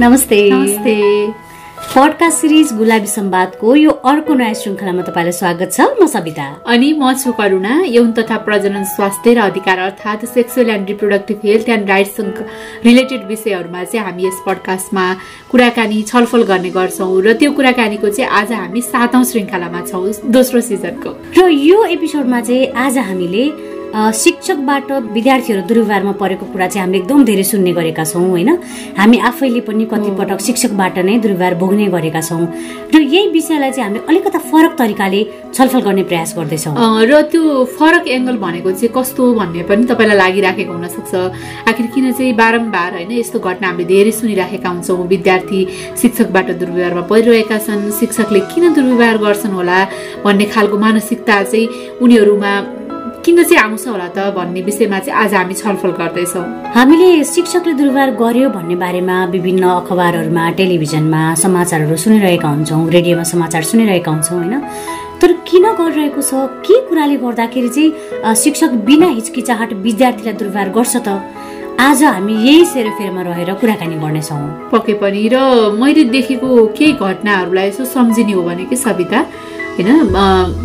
नमस्ते। नमस्ते। Podcast series गुलाबी सम्वादको यो अर्को नयाँ श्रृङ्खलामा तपाईँलाई स्वागत छ। म सविता अनि म छु करुणा। यौन तथा प्रजनन स्वास्थ्य र अधिकार अर्थात् sexual and reproductive health and राइट्ससँग related विषयहरूमा चाहिँ हामी यस पडकास्टमा कुराकानी छलफल गर्ने गर्छौँ र त्यो कुराकानीको चाहिँ आज हामी सातौँ श्रृङ्खलामा छौँ दोस्रो सिजनको। र यो एपिसोडमा चाहिँ आज हामीले शिक्षकबाट विद्यार्थीहरू दुर्व्यवहारमा परेको कुरा चाहिँ हामीले एकदम धेरै सुन्ने गरेका छौँ होइन? हामी आफैले पनि कतिपटक शिक्षकबाट नै दुर्व्यवहार भोग्ने गरेका छौँ। र यही विषयलाई चाहिँ हामीले अलिकता फरक तरिकाले छलफल गर्ने प्रयास गर्दैछौँ। र त्यो फरक एङ्गल भनेको चाहिँ कस्तो भन्ने पनि तपाईँलाई लागिराखेको हुनसक्छ। आखिर किन चाहिँ बारम्बार होइन यस्तो घटना हामीले धेरै सुनिराखेका हुन्छौँ। विद्यार्थी शिक्षकबाट दुर्व्यवहारमा परिरहेका छन्। शिक्षकले किन दुर्व्यवहार गर्छन् होला भन्ने खालको मानसिकता चाहिँ उनीहरूमा किन चाहिँ आउँछ होला त भन्ने विषयमा चाहिँ आज हामी छलफल गर्दैछौँ। हामीले शिक्षकले दुर्व्यवहार गर्यो भन्ने बारेमा विभिन्न अखबारहरूमा टेलिभिजनमा समाचारहरू सुनिरहेका हुन्छौँ रेडियोमा समाचार सुनिरहेका हुन्छौँ होइन? तर किन गरिरहेको छ? के कुराले गर्दाखेरि चाहिँ शिक्षक बिना हिचकिचाहट विद्यार्थीलाई दुर्व्यवहार गर्छ त? आज हामी यही सेरोफेरोमा रहेर कुराकानी गर्नेछौँ। पक्कै पनि। र मैले देखेको केही घटनाहरूलाई यसो सम्झिने हो भने कि सविता? होइन?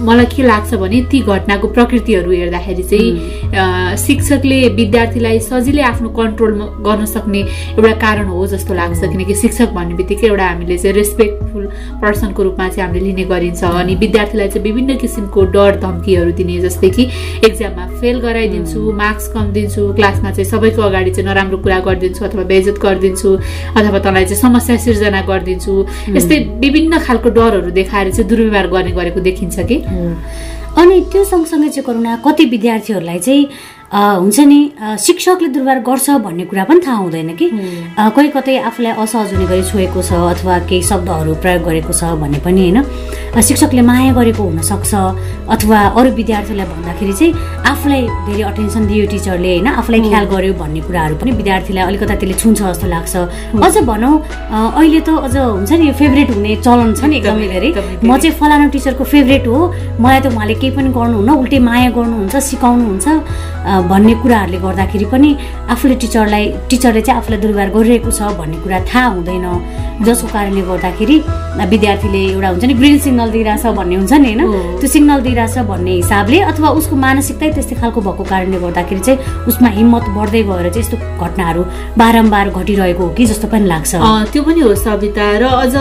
मलाई के लाग्छ भने ती घटनाको प्रकृतिहरू हेर्दाखेरि चाहिँ शिक्षकले विद्यार्थीलाई सजिलै आफ्नो कन्ट्रोल गर्न सक्ने एउटा कारण हो जस्तो लाग्छ। किनकि शिक्षक भन्ने बित्तिकै एउटा हामीले चाहिँ रेस्पेक्टफुल पर्सनको रूपमा चाहिँ हामीले लिने गरिन्छ। अनि विद्यार्थीलाई चाहिँ विभिन्न किसिमको डर धम्कीहरू दिने जस्तै कि एक्जाममा फेल गराइदिन्छु मार्क्स कम दिन्छु क्लासमा चाहिँ सबैको अगाडि चाहिँ नराम्रो कुरा गरिदिन्छु अथवा बेइजत गरिदिन्छु अथवा तँलाई चाहिँ समस्या सिर्जना गरिदिन्छु। यस्तै विभिन्न खालको डरहरू देखाएर चाहिँ दुर्व्यवहार गर्ने गरेको देखिन्छ कि। अनि त्यो सँगसँगै चाहिँ करुणा कति विद्यार्थीहरूलाई चाहिँ हुन्छ नि शिक्षकले दुर्व्यवहार गर्छ भन्ने कुरा पनि थाहा हुँदैन कि। कोही कतै आफूलाई असहज हुने गरी छोएको छ अथवा केही शब्दहरू प्रयोग गरेको छ भन्ने पनि होइन। शिक्षकले माया गरेको हुनसक्छ अथवा अरू विद्यार्थीलाई भन्दाखेरि चाहिँ आफूलाई धेरै अटेन्सन दियो टिचरले होइन आफूलाई ख्याल गर्यो भन्ने कुराहरू पनि विद्यार्थीलाई अलिकता त्यसले छुन्छ जस्तो लाग्छ। अझ भनौँ अहिले त अझ हुन्छ नि यो फेभरेट हुने चलन छ नि एकदमै धेरै। म चाहिँ फलानु टिचरको फेभरेट हो। मलाई त उहाँले केही पनि गर्नुहुन्न उल्टै माया गर्नुहुन्छ सिकाउनुहुन्छ। भन्ने कुराहरूले गर्दाखेरि पनि आफूले टिचरलाई टिचरले चाहिँ आफूलाई दुर्व्यवहार गरिरहेको छ भन्ने कुरा थाहा हुँदैन। जसको कारणले गर्दाखेरि विद्यार्थीले एउटा हुन्छ नि ग्रिन सिग्नल दिइरहेछ भन्ने हुन्छ नि होइन? त्यो सिग्नल दिइरहेछ भन्ने हिसाबले अथवा उसको मानसिकतै त्यस्तै खालको भएको कारणले गर्दाखेरि चाहिँ उसमा हिम्मत बढ्दै गएर चाहिँ यस्तो घटनाहरू बारम्बार घटिरहेको हो कि जस्तो पनि लाग्छ। त्यो पनि हो सविता र अझ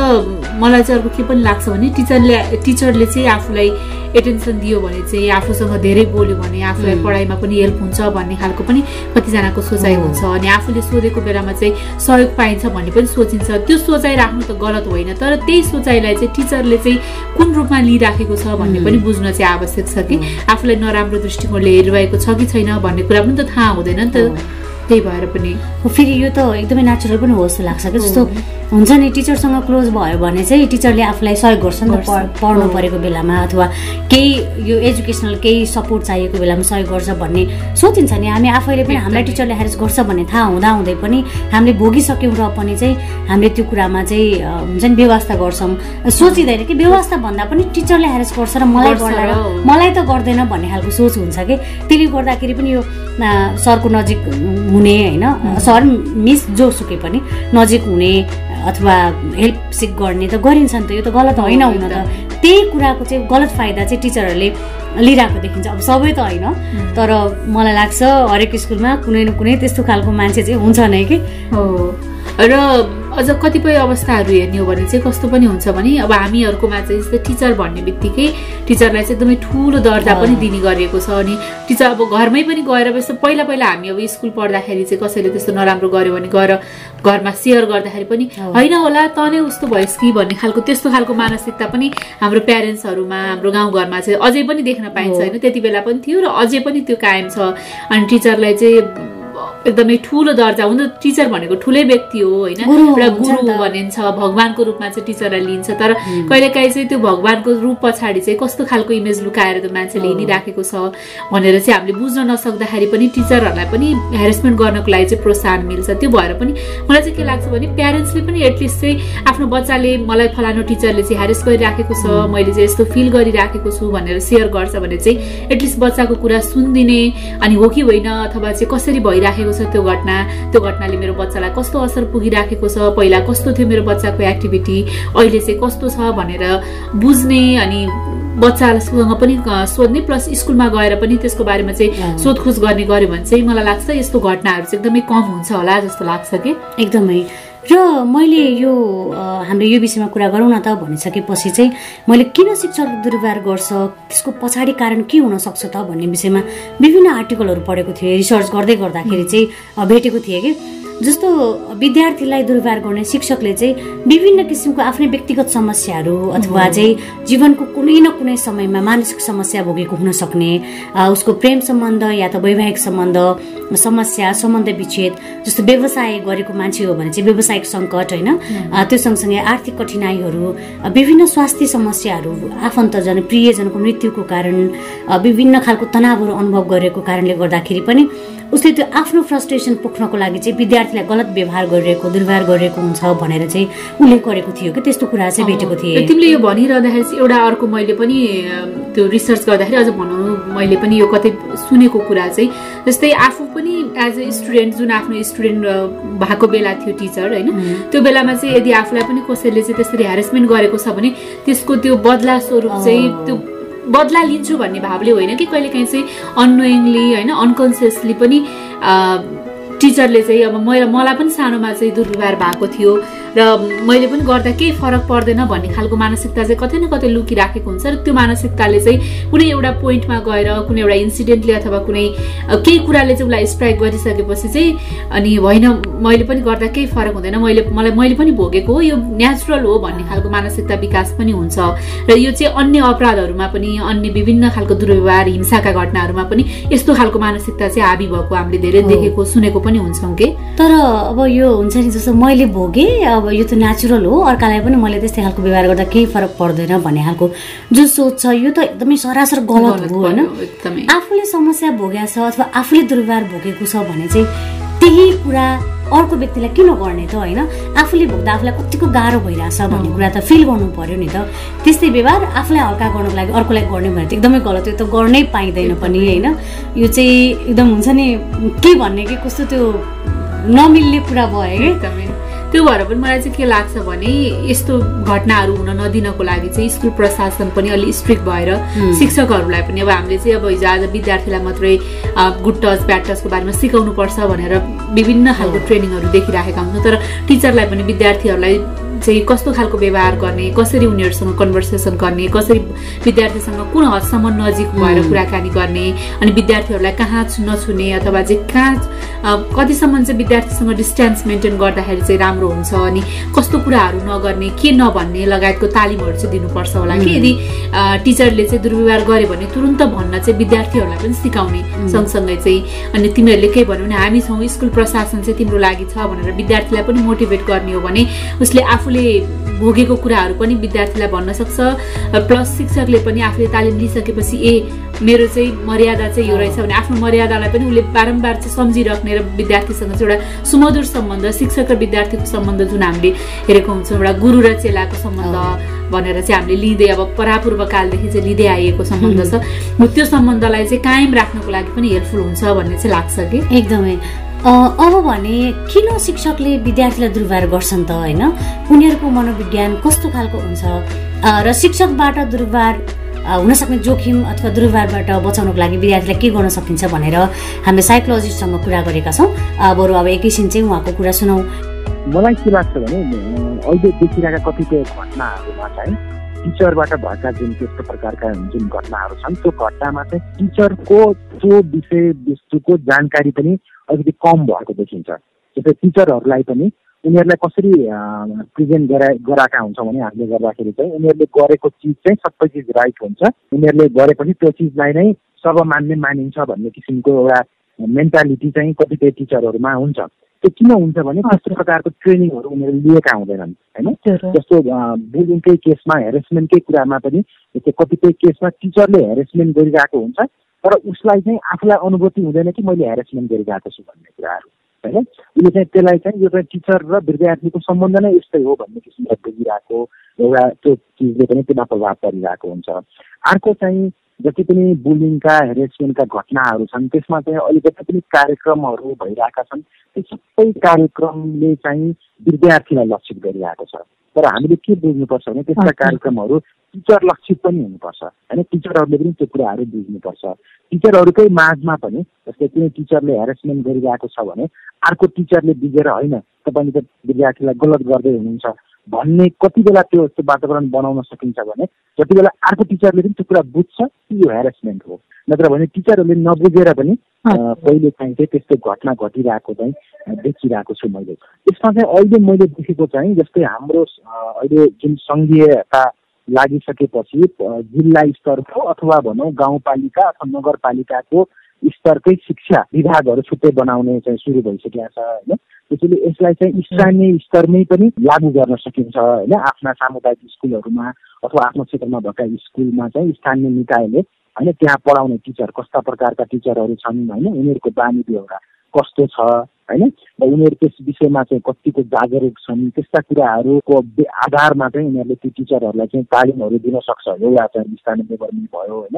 मलाई चाहिँ अर्को के पनि लाग्छ भने टिचरले टिचरले चाहिँ आफूलाई एटेन्सन दियो भने चाहिँ आफूसँग धेरै बोल्यो भने आफूलाई पढाइमा पनि हेल्प हुन्छ भन्ने खालको पनि कतिजनाको सोचाइ हुन्छ अनि आफूले सोधेको बेलामा चाहिँ सहयोग पाइन्छ भन्ने पनि सोचिन्छ। त्यो सोचाइ राख्नु त गलत होइन तर त्यही सोचाइलाई चाहिँ टिचरले चाहिँ कुन रूपमा लिइराखेको छ भन्ने पनि बुझ्न चाहिँ आवश्यक छ कि। आफूलाई नराम्रो दृष्टिकोणले हेरिरहेको छ कि छैन भन्ने कुरा पनि त थाहा हुँदैन नि त। त्यही भएर पनि फेरि यो त एकदमै नेचुरल पनि हो जस्तो लाग्छ कि जस्तो हुन्छ नि टिचरसँग क्लोज भयो भने चाहिँ टिचरले आफूलाई सहयोग गर्छ नि त पढ्नु परेको बेलामा अथवा केही यो एजुकेसनल केही सपोर्ट चाहिएको बेलामा सहयोग गर्छ भन्ने सोचिन्छ नि। हामी आफैले पनि हामीलाई टिचरले ह्यारेस गर्छ भन्ने थाहा हुँदा हुँदै पनि हामीले भोगिसक्यौँ र पनि चाहिँ हामीले त्यो कुरामा चाहिँ हुन्छ नि व्यवस्था गर्छौँ। सोचिँदैन कि व्यवस्था भन्दा पनि टिचरले ह्यारेस गर्छ र मलाई गर्दा मलाई त गर्दैन भन्ने खालको सोच हुन्छ कि। त्यसले गर्दाखेरि पनि यो सरको नजिक हुने होइन। सर मिस जोसुकै पनि नजिक हुने अथवा हेल्प सिक गर्ने त गरिन्छ नि त। यो त गलत होइन हुन त। त्यही कुराको चाहिँ गलत फाइदा चाहिँ टिचरहरूले लिइरहेको देखिन्छ। अब सबै त होइन। तर मलाई लाग्छ हरेक स्कुलमा कुनै न कुनै त्यस्तो खालको मान्छे चाहिँ हुन्छ नै कि। हो। र अझ कतिपय अवस्थाहरू हेर्ने हो भने चाहिँ कस्तो पनि हुन्छ भने अब हामीहरूकोमा चाहिँ जस्तै टिचर भन्ने बित्तिकै टिचरलाई चाहिँ एकदमै ठुलो दर्जा पनि दिने गरिएको छ अनि टिचर अब घरमै पनि गएर यस्तो पहिला पहिला हामी अब स्कुल पढ्दाखेरि चाहिँ कसैले त्यस्तो नराम्रो गर्यो भने गएर घरमा सेयर गर्दाखेरि पनि होइन होला त नै उस्तो भएस् कि भन्ने खालको त्यस्तो खालको मानसिकता पनि हाम्रो प्यारेन्ट्सहरूमा हाम्रो गाउँघरमा चाहिँ अझै पनि देख्न पाइन्छ होइन। त्यति बेला पनि थियो र अझै पनि त्यो कायम छ। अनि टिचरलाई चाहिँ एकदमै ठुलो दर्जा हुन टिचर भनेको ठुलै व्यक्ति हो होइन? एउटा गुरु भनिन्छ भगवान्को रूपमा चाहिँ टिचरलाई लिन्छ। तर कहिलेकाहीँ चाहिँ त्यो भगवान्को रूप पछाडि चाहिँ कस्तो खालको इमेज लुकाएर त्यो मान्छेले हिँडिराखेको छ भनेर चाहिँ हामीले बुझ्न नसक्दाखेरि पनि टिचरहरूलाई पनि हेरेसमेन्ट गर्नको लागि चाहिँ प्रोत्साहन मिल्छ। त्यो भएर पनि मलाई चाहिँ के लाग्छ भने प्यारेन्ट्सले पनि एटलिस्ट चाहिँ आफ्नो बच्चाले मलाई फलानु टिचरले चाहिँ हेरेस गरिराखेको छ मैले चाहिँ यस्तो फिल गरिराखेको छु भनेर सेयर गर्छ भने चाहिँ एटलिस्ट बच्चाको कुरा सुनिदिने अनि हो कि होइन अथवा चाहिँ कसरी भइराखेको छ त्यो घटना त्यो घटनाले मेरो बच्चालाई कस्तो असर पुगिराखेको छ पहिला कस्तो थियो मेरो बच्चाको एक्टिभिटी अहिले चाहिँ कस्तो छ भनेर बुझ्ने अनि बच्चासँग पनि सोध्ने प्लस स्कुलमा गएर पनि त्यसको बारेमा चाहिँ सोधखोज गर्ने गऱ्यो भने चाहिँ मलाई लाग्छ यस्तो घटनाहरू चाहिँ एकदमै कम हुन्छ होला जस्तो लाग्छ कि? एकदमै। र मैले यो हाम्रो यो विषयमा कुरा गरौँ न त भनिसकेपछि चाहिँ मैले किन शिक्षक दुर्व्यवहार गर्छ त्यसको पछाडि कारण के हुनसक्छ त भन्ने विषयमा विभिन्न आर्टिकलहरू पढेको थिएँ रिसर्च गर्दै गर्दाखेरि चाहिँ भेटेको थिएँ कि। जस्तो विद्यार्थीलाई दुर्व्यवहार गर्ने शिक्षकले चाहिँ विभिन्न किसिमको आफ्नै व्यक्तिगत समस्याहरू अथवा चाहिँ जीवनको कुनै न कुनै समयमा मानसिक समस्या भोगेको हुन सक्ने उसको प्रेम सम्बन्ध या त वैवाहिक सम्बन्ध समस्या सम्बन्ध विच्छेद जस्तो व्यवसाय गरेको मान्छे हो भने चाहिँ व्यावसायिक सङ्कट होइन? त्यो सँगसँगै आर्थिक कठिनाइहरू विभिन्न स्वास्थ्य समस्याहरू आफन्तजन प्रियजनको मृत्युको कारण विभिन्न खालको तनावहरू अनुभव गरेको कारणले गर्दाखेरि पनि उसले त्यो आफ्नो फ्रस्ट्रेसन पोख्नको लागि चाहिँ विद्यार्थीलाई गलत व्यवहार गरिरहेको दुर्व्यवहार गरिरहेको हुन्छ भनेर चाहिँ उल्लेख गरेको थियो कि? त्यस्तो कुरा चाहिँ भेटेको थिएँ। तिमीले यो भनिरहँदाखेरि चाहिँ एउटा अर्को मैले पनि त्यो रिसर्च गर्दाखेरि अझ भनौँ मैले पनि यो कतै सुनेको कुरा चाहिँ जस्तै आफू पनि एज अ स्टुडेन्ट जुन आफ्नो स्टुडेन्ट भएको बेला थियो टिचर होइन? त्यो बेलामा चाहिँ यदि आफूलाई पनि कसैले चाहिँ त्यसरी हेरेसमेन्ट गरेको छ भने त्यसको त्यो बदला स्वरूप चाहिँ त्यो बदला लिन्छु भन्ने भावले होइन कि कहिलेकाहीँ चाहिँ अनोइङली होइन अनकन्सियसली पनि टिचरले चाहिँ अब मैले मलाई पनि सानोमा चाहिँ दुर्व्यवहार भएको थियो। र मैले पनि गर्दा केही फरक पर्दैन भन्ने खालको मानसिकता चाहिँ कतै न कतै लुकिराखेको हुन्छ र त्यो मानसिकताले चाहिँ कुनै एउटा पोइन्टमा गएर कुनै एउटा इन्सिडेन्टले अथवा कुनै केही कुराले चाहिँ उसलाई स्ट्राइक गरिसकेपछि चाहिँ अनि होइन मैले पनि गर्दा केही फरक हुँदैन। मैले मलाई मैले पनि भोगेको हो यो नेचुरल हो भन्ने खालको मानसिकता विकास पनि हुन्छ। र यो चाहिँ अन्य अपराधहरूमा पनि अन्य विभिन्न खालको दुर्व्यवहार हिंसाका घटनाहरूमा पनि यस्तो खालको मानसिकता चाहिँ हाबी भएको हामीले धेरै देखेको सुनेको पनि हुन्छौँ कि? तर अब यो हुन्छ नि जस्तो मैले भोगेँ अब यो त नेचुरल हो। अर्कालाई पनि मैले त्यस्तै खालको व्यवहार गर्दा केही फरक पर्दैन भन्ने खालको जुन सोच छ यो त एकदमै सरासर गलत हो होइन? आफूले समस्या भोगेको छ अथवा आफूले दुर्व्यवहार भोगेको छ भने चाहिँ त्यही कुरा अर्को व्यक्तिलाई किन गर्ने त होइन? आफूले भोग्दा आफूलाई कतिको गाह्रो भइरहेछ भन्ने कुरा त फिल गर्नु पर्यो नि त। त्यस्तै व्यवहार आफूलाई हल्का गर्नुको लागि अर्कोलाई गर्ने भने त एकदमै गलत यो त गर्नै पाइँदैन पनि होइन? यो चाहिँ एकदम हुन्छ नि के भन्ने कि कस्तो त्यो नमिल्ने कुरा भयो एकदमै। त्यो भएर पनि मलाई चाहिँ के लाग्छ भने यस्तो घटनाहरू हुन नदिनको लागि चाहिँ स्कुल प्रशासन पनि अलिक स्ट्रिक्ट भएर शिक्षकहरूलाई पनि अब हामीले चाहिँ अब हिजो आज विद्यार्थीलाई मात्रै गुड टच ब्याड टचको बारेमा सिकाउनुपर्छ भनेर विभिन्न खालको ट्रेनिङहरू देखिराखेका हुन्छौँ तर टिचरलाई पनि विद्यार्थीहरूलाई चाहिँ कस्तो खालको व्यवहार गर्ने कसरी उनीहरूसँग कन्भर्सेसन गर्ने कसरी विद्यार्थीसँग कुन हदसम्म नजिक भएर कुराकानी गर्ने अनि विद्यार्थीहरूलाई कहाँ नछुने अथवा चाहिँ कहाँ कतिसम्म चाहिँ विद्यार्थीसँग डिस्टेन्स मेन्टेन गर्दाखेरि चाहिँ राम्रो हुन्छ अनि कस्तो कुराहरू नगर्ने के नभन्ने लगायतको तालिमहरू चाहिँ दिनुपर्छ होला कि? यदि टिचरले चाहिँ दुर्व्यवहार गर्यो भने तुरन्त भन्न चाहिँ विद्यार्थीहरूलाई पनि सिकाउने सँगसँगै चाहिँ अनि तिमीहरूले के भन्यो भने हामी छौँ स्कुल प्रशासन चाहिँ तिम्रो लागि छ भनेर विद्यार्थीलाई पनि मोटिभेट गर्ने हो भने उसले आफू आफूले भोगेको कुराहरू पनि विद्यार्थीलाई भन्न सक्छ प्लस शिक्षकले पनि आफूले तालिम लिइसकेपछि ए मेरो चाहिँ मर्यादा चाहिँ यो रहेछ भने आफ्नो मर्यादालाई पनि उसले बारम्बार चाहिँ सम्झिराख्ने र विद्यार्थीसँग चाहिँ एउटा सुमधुर सम्बन्ध शिक्षक र विद्यार्थीको सम्बन्ध जुन हामीले हेरेको हुन्छौँ एउटा गुरु र चेलाको सम्बन्ध भनेर चाहिँ हामीले लिँदै अब परापूर्व कालदेखि चाहिँ लिँदै आइएको सम्बन्ध छ। त्यो सम्बन्धलाई चाहिँ कायम राख्नको लागि पनि हेल्पफुल हुन्छ भन्ने चाहिँ लाग्छ कि? एकदमै। अब भने किन शिक्षकले विद्यार्थीलाई दुर्व्यवहार गर्छन् त होइन? उनीहरूको मनोविज्ञान कस्तो खालको हुन्छ? र शिक्षकबाट दुर्व्यवहार हुन सक्ने जोखिम अथवा दुर्व्यवहारबाट बचाउनको लागि विद्यार्थीलाई के गर्न सकिन्छ भनेर हामीले साइकोलोजिस्टसँग कुरा गरेका छौँ। बरु अब एकैछिन चाहिँ उहाँको कुरा सुनौ। मलाई के लाग्छ भने अहिले देखिरहेका कतिपय घटनाहरूमा चाहिँ टिचरबाट भएका जुन त्यस्तो प्रकारका जुन घटनाहरू छन् त्यो घटनामा चाहिँ टिचरको त्यो विषय वस्तुको जानकारी पनि अलिकति कम भएको देखिन्छ। जस्तै टिचरहरूलाई पनि उनीहरूलाई कसरी प्रेजेन्ट गरा गराएका हुन्छौँ भने हामीले गर्दाखेरि चाहिँ उनीहरूले गरेको चिज चाहिँ सबै चिज राइट हुन्छ। उनीहरूले गरेपछि त्यो चिजलाई नै सर्वमान्य मानिन्छ भन्ने किसिमको एउटा मेन्टालिटी चाहिँ कतिपय टिचरहरूमा हुन्छ। त्यो किन हुन्छ भने कस्तो प्रकारको ट्रेनिङहरू उनीहरूले लिएका हुँदैनन् होइन? जस्तो बुलिङकै केसमा हेरेसमेन्टकै कुरामा पनि कतिपय केसमा टिचरले हेरेसमेन्ट गरिरहेको हुन्छ। तर उसलाई चाहिँ आफूलाई अनुभूति हुँदैन कि मैले हेरेसमेन्ट गरिरहेको छु भन्ने कुराहरू होइन? उसले चाहिँ त्यसलाई चाहिँ यो चाहिँ टिचर र विद्यार्थीको सम्बन्ध नै यस्तै हो भन्ने किसिमले बुझिरहेको एउटा त्यो चिजले पनि त्यसमा प्रभाव परिरहेको हुन्छ। अर्को चाहिँ जति पनि बुलिङका हेरेसमेन्टका घटनाहरू छन् त्यसमा चाहिँ अहिले जति पनि कार्यक्रमहरू भइरहेका छन् त्यो सबै कार्यक्रमले चाहिँ विद्यार्थीलाई लक्षित गरिरहेको छ। तर हामीले के बुझ्नुपर्छ भने त्यस्ता कार्यक्रमहरू टिचर लक्षित पनि हुनुपर्छ। होइन? टिचरहरूले पनि त्यो कुराहरू बुझ्नुपर्छ। टिचरहरूकै माझमा पनि जस्तै कुनै टिचरले हेरेसमेन्ट गरिरहेको छ भने अर्को टिचरले बुझेर होइन तपाईँले त विद्यार्थीलाई गलत गर्दै हुनुहुन्छ भन्ने कति बेला त्यो त्यो वातावरण बनाउन सकिन्छ भने जति बेला अर्को टिचरले पनि त्यो कुरा बुझ्छ कि यो हेरेसमेन्ट हो। नत्र भने टिचरहरूले नबुझेर पनि कहिले काहीँ चाहिँ त्यस्तो घटना घटिरहेको चाहिँ देखिरहेको छु मैले। यसमा चाहिँ अहिले मैले देखेको चाहिँ जस्तै हाम्रो अहिले जुन सङ्घीयता लागिसकेपछि जिल्ला स्तरको अथवा भनौँ गाउँपालिका अथवा नगरपालिकाको स्तरकै शिक्षा विभागहरू छुट्टै बनाउने चाहिँ सुरु भइसकेको छ होइन? त्यसैले यसलाई चाहिँ स्थानीय स्तरमै पनि लागू गर्न सकिन्छ होइन? आफ्ना सामुदायिक स्कुलहरूमा अथवा आफ्नो क्षेत्रमा भएका स्कुलमा चाहिँ स्थानीय निकायले होइन? त्यहाँ पढाउने टिचर कस्ता प्रकारका टिचरहरू छन् होइन? उनीहरूको बानी बेहोरा। कस्तो छ होइन? र उनीहरू त्यस विषयमा चाहिँ कतिको जागरुक छन्। त्यस्ता कुराहरूको आधारमा चाहिँ उनीहरूले त्यो टिचरहरूलाई चाहिँ तालिमहरू दिन सक्छ। एउटा चाहिँ स्थानीय लेभलमै भयो होइन?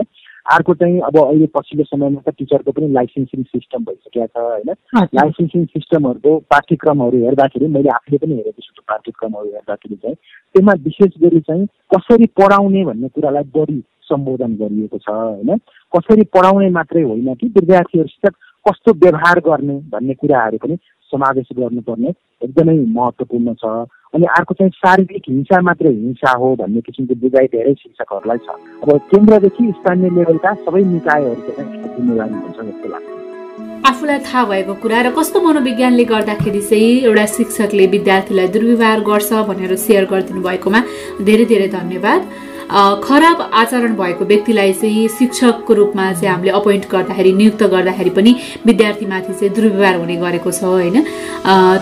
अर्को चाहिँ अब अहिले पछिल्लो समयमा त टिचरको पनि लाइसेन्सिङ सिस्टम भइसकेको छ होइन? लाइसेन्सिङ सिस्टमहरूको पाठ्यक्रमहरू हेर्दाखेरि मैले आफूले पनि हेरेको छु त्यो पाठ्यक्रमहरू हेर्दाखेरि चाहिँ। त्यसमा विशेष गरी चाहिँ कसरी पढाउने भन्ने कुरालाई बढी सम्बोधन गरिएको छ होइन? कसरी पढाउने मात्रै होइन कि विद्यार्थीहरूसित कस्तो व्यवहार गर्ने भन्ने कुराहरू पनि समावेश गर्नुपर्ने एकदमै महत्त्वपूर्ण छ। अनि अर्को चाहिँ शारीरिक हिंसा मात्रै हिंसा हो भन्ने किसिमको बुझाइ धेरै शिक्षकहरूलाई छ। अब केन्द्रदेखि स्थानीय लेभलका सबै निकायहरूको चाहिँ जिम्मेवारी हुन्छ जस्तो लाग्छ। आफूलाई थाहा भएको कुरा र कस्तो मनोविज्ञानले गर्दाखेरि चाहिँ एउटा शिक्षकले विद्यार्थीलाई दुर्व्यवहार गर्छ भनेर सेयर गरिदिनु भएकोमा धेरै धेरै धन्यवाद। खराब आचरण भएको व्यक्तिलाई चाहिँ शिक्षकको रूपमा चाहिँ हामीले अपोइन्ट गर्दाखेरि नियुक्त गर्दाखेरि पनि विद्यार्थीमाथि चाहिँ दुर्व्यवहार हुने गरेको छ होइन?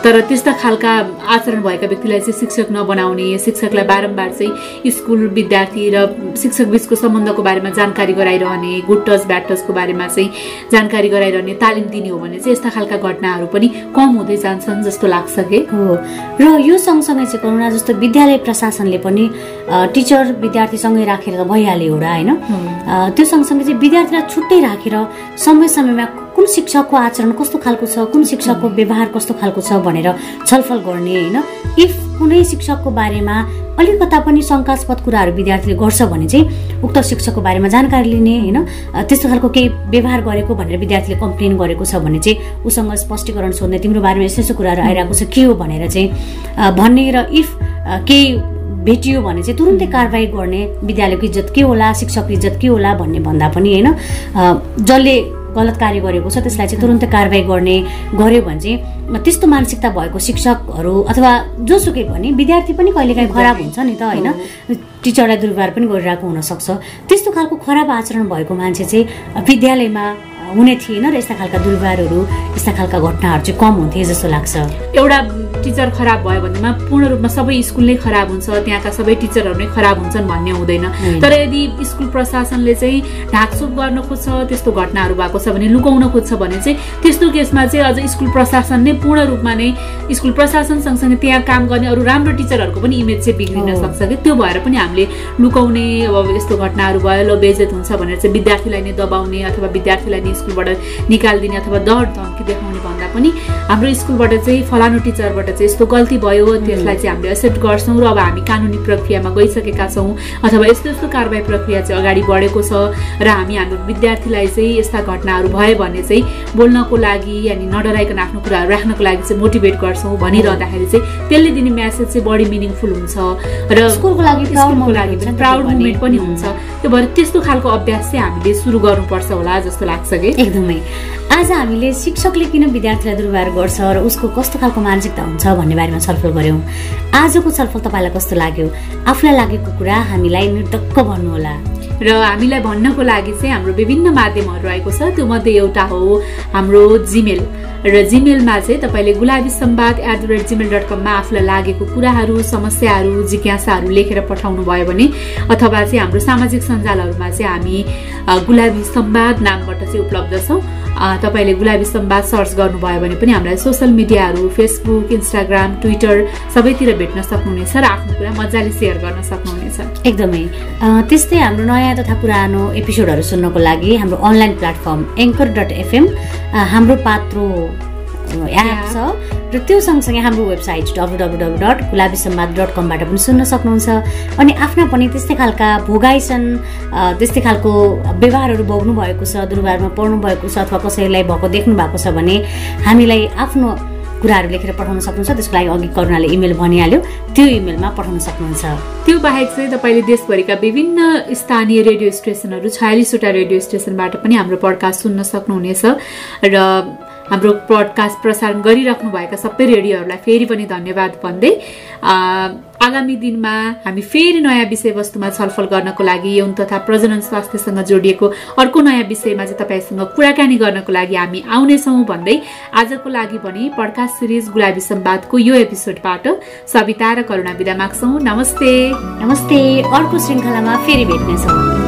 तर त्यस्ता खालका आचरण भएका व्यक्तिलाई चाहिँ शिक्षक नबनाउने शिक्षकलाई बारम्बार चाहिँ स्कुल विद्यार्थी र शिक्षक बिचको सम्बन्धको बारेमा जानकारी गराइरहने गुड टच ब्याड टचको बारेमा चाहिँ जानकारी गराइरहने तालिम दिने हो भने चाहिँ यस्ता खालका घटनाहरू पनि कम हुँदै जान्छन् जस्तो लाग्छ कि? हो। र यो सँगसँगै चाहिँ करुणा जस्तो विद्यालय प्रशासनले पनि टिचर विद्यार्थी विद्यार्थीसँगै राखेर त भइहाल्यो एउटा होइन? त्यो सँगसँगै चाहिँ विद्यार्थीलाई छुट्टै राखेर समय समयमा कुन शिक्षकको आचरण कस्तो खालको छ कुन शिक्षकको व्यवहार कस्तो खालको छ भनेर छलफल गर्ने होइन? इफ कुनै शिक्षकको बारेमा अलिकता पनि शङ्कास्पद कुराहरू विद्यार्थीले गर्छ भने चाहिँ उक्त शिक्षकको बारेमा जानकारी लिने होइन? त्यस्तो खालको केही व्यवहार गरेको भनेर विद्यार्थीले कम्प्लेन गरेको छ भने चाहिँ उसँग स्पष्टीकरण सोध्ने तिम्रो बारेमा यस्तो यस्तो कुराहरू आइरहेको छ के हो भनेर चाहिँ भन्ने र इफ केही भेटियो भने चाहिँ तुरुन्तै कारवाही गर्ने विद्यालयको इज्जत के होला शिक्षकको इज्जत के होला भन्ने भन्दा पनि होइन जसले गलत कार्य गरेको छ त्यसलाई चाहिँ तुरुन्तै कारवाही गर्ने गर्यो भने चाहिँ त्यस्तो मानसिकता भएको शिक्षकहरू अथवा जोसुकै पनि विद्यार्थी पनि कहिलेकाहीँ खराब हुन्छ नि त होइन टिचरलाई दुर्व्यवहार पनि गरिरहेको हुनसक्छ। त्यस्तो खालको खराब आचरण भएको मान्छे चाहिँ विद्यालयमा हुने थिएन र यस्ता खालका दुर्व्यवहारहरू यस्ता खालका घटनाहरू चाहिँ कम हुन्थे जस्तो लाग्छ। एउटा टिचर खराब भयो भनेमा पूर्ण रूपमा सबै स्कुल नै खराब हुन्छ त्यहाँका सबै टिचरहरू नै खराब हुन्छन् भन्ने हुँदैन। तर यदि स्कुल प्रशासनले चाहिँ ढाकछोप गर्न खोज्छ त्यस्तो घटनाहरू भएको छ भने लुकाउन खोज्छ भने चाहिँ त्यस्तो केसमा चाहिँ अझ स्कुल प्रशासन नै पूर्ण रूपमा नै स्कुल प्रशासन सँगसँगै त्यहाँ काम गर्ने अरू राम्रो टिचरहरूको पनि इमेज चाहिँ बिग्रिन सक्छ कि? त्यो भएर पनि हामीले लुकाउने अब यस्तो घटनाहरू भयो ल बेजेत हुन्छ भनेर चाहिँ विद्यार्थीलाई नै दबाउने अथवा विद्यार्थीलाई नै स्कुलबाट निकालिदिने अथवा डर धम्की देखाउने भन्दा पनि हाम्रो स्कुलबाट चाहिँ फलानु टिचरबाट चाहिँ यस्तो गल्ती भयो त्यसलाई चाहिँ हामीले एक्सेप्ट गर्छौँ र अब हामी कानुनी प्रक्रियामा गइसकेका छौँ अथवा यस्तो यस्तो कारवाही प्रक्रिया चाहिँ अगाडि बढेको छ र हामी हाम्रो विद्यार्थीलाई चाहिँ यस्ता घटनाहरू भयो भने चाहिँ बोल्नको लागि अनि नडराइकन आफ्नो कुराहरू राख्नको लागि चाहिँ मोटिभेट गर्छौँ भनिरहँदाखेरि चाहिँ त्यसले दिने म्यासेज चाहिँ बढी मिनिङफुल हुन्छ र स्कुलको लागि लागि प्राउड मुभमेन्ट पनि हुन्छ। त्यो भएर त्यस्तो खालको अभ्यास चाहिँ हामीले सुरु गर्नुपर्छ होला जस्तो लाग्छ कि? एकदमै। आज हामीले शिक्षकले किन विद्यार्थीलाई दुर्व्यवहार गर्छ र उसको कस्तो खालको मानसिकता हुन्छ भन्ने बारेमा छलफल गऱ्यौँ आजको छलफल तपाईँलाई कस्तो लाग्यो? आफूलाई लागेको कुरा हामीलाई निर्धक्क भन्नुहोला। र हामीलाई भन्नको लागि चाहिँ हाम्रो विभिन्न माध्यमहरू रहेको छ। त्यो मध्ये एउटा हो हाम्रो जिमेल र जिमेलमा चाहिँ तपाईँले Gulabi Sambad at the rate gmail dot कममा आफूलाई लागेको कुराहरू समस्याहरू जिज्ञासाहरू लेखेर पठाउनु भयो भने अथवा चाहिँ हाम्रो सामाजिक सञ्जालहरूमा चाहिँ हामी गुलाबी सम्वाद नामबाट चाहिँ उपलब्ध छौँ। तपाईँले गुलाबी सम्वाद सर्च गर्नुभयो भने पनि हामीलाई सोसियल मिडियाहरू फेसबुक इन्स्टाग्राम ट्विटर सबैतिर भेट्न सक्नुहुनेछ र आफ्नो कुरा मजाले सेयर गर्न सक्नुहुनेछ। एकदमै। त्यस्तै हाम्रो नयाँ तथा पुरानो एपिसोडहरू सुन्नको लागि हाम्रो online platform anchor dot FM Hamro Patro app छ र त्यो सँगसँगै हाम्रो website W W W dot Gulabi Sambad dot कमबाट पनि सुन्न सक्नुहुन्छ। अनि आफ्ना पनि त्यस्तै खालका भोगाइ छन् त्यस्तै खालको व्यवहारहरू भोग्नु भएको छ दुर्व्यवहारमा पढ्नु भएको छ अथवा कसैलाई भएको देख्नु भएको छ भने हामीलाई आफ्नो कुराहरू लेखेर पठाउन सक्नुहुन्छ। त्यसको लागि अघि करुणाले इमेल भनिहाल्यो। त्यो इमेलमा पठाउन सक्नुहुन्छ। त्यो बाहेक चाहिँ तपाईँले देशभरिका विभिन्न स्थानीय रेडियो स्टेसनहरू छयालिसवटा रेडियो स्टेसनबाट पनि हाम्रो पडकास्ट सुन्न सक्नुहुनेछ। र हाम्रो पडकास्ट प्रसारण गरिराख्नुभएका सबै रेडियोहरूलाई फेरि पनि धन्यवाद भन्दै आगामी दिनमा हामी फेरि नयाँ विषयवस्तुमा छलफल गर्नको लागि यौन तथा प्रजनन स्वास्थ्यसँग जोडिएको अर्को नयाँ विषयमा चाहिँ तपाईँसँग कुराकानी गर्नको लागि हामी आउनेछौँ भन्दै आजको लागि पनि पडकास्ट सिरिज गुलाबी सम्वादको यो एपिसोडबाट सविता र करुणा विदा माग्छौँ। नमस्ते। नमस्ते। अर्को श्रृङ्खलामा फेरि भेट्नेछौँ।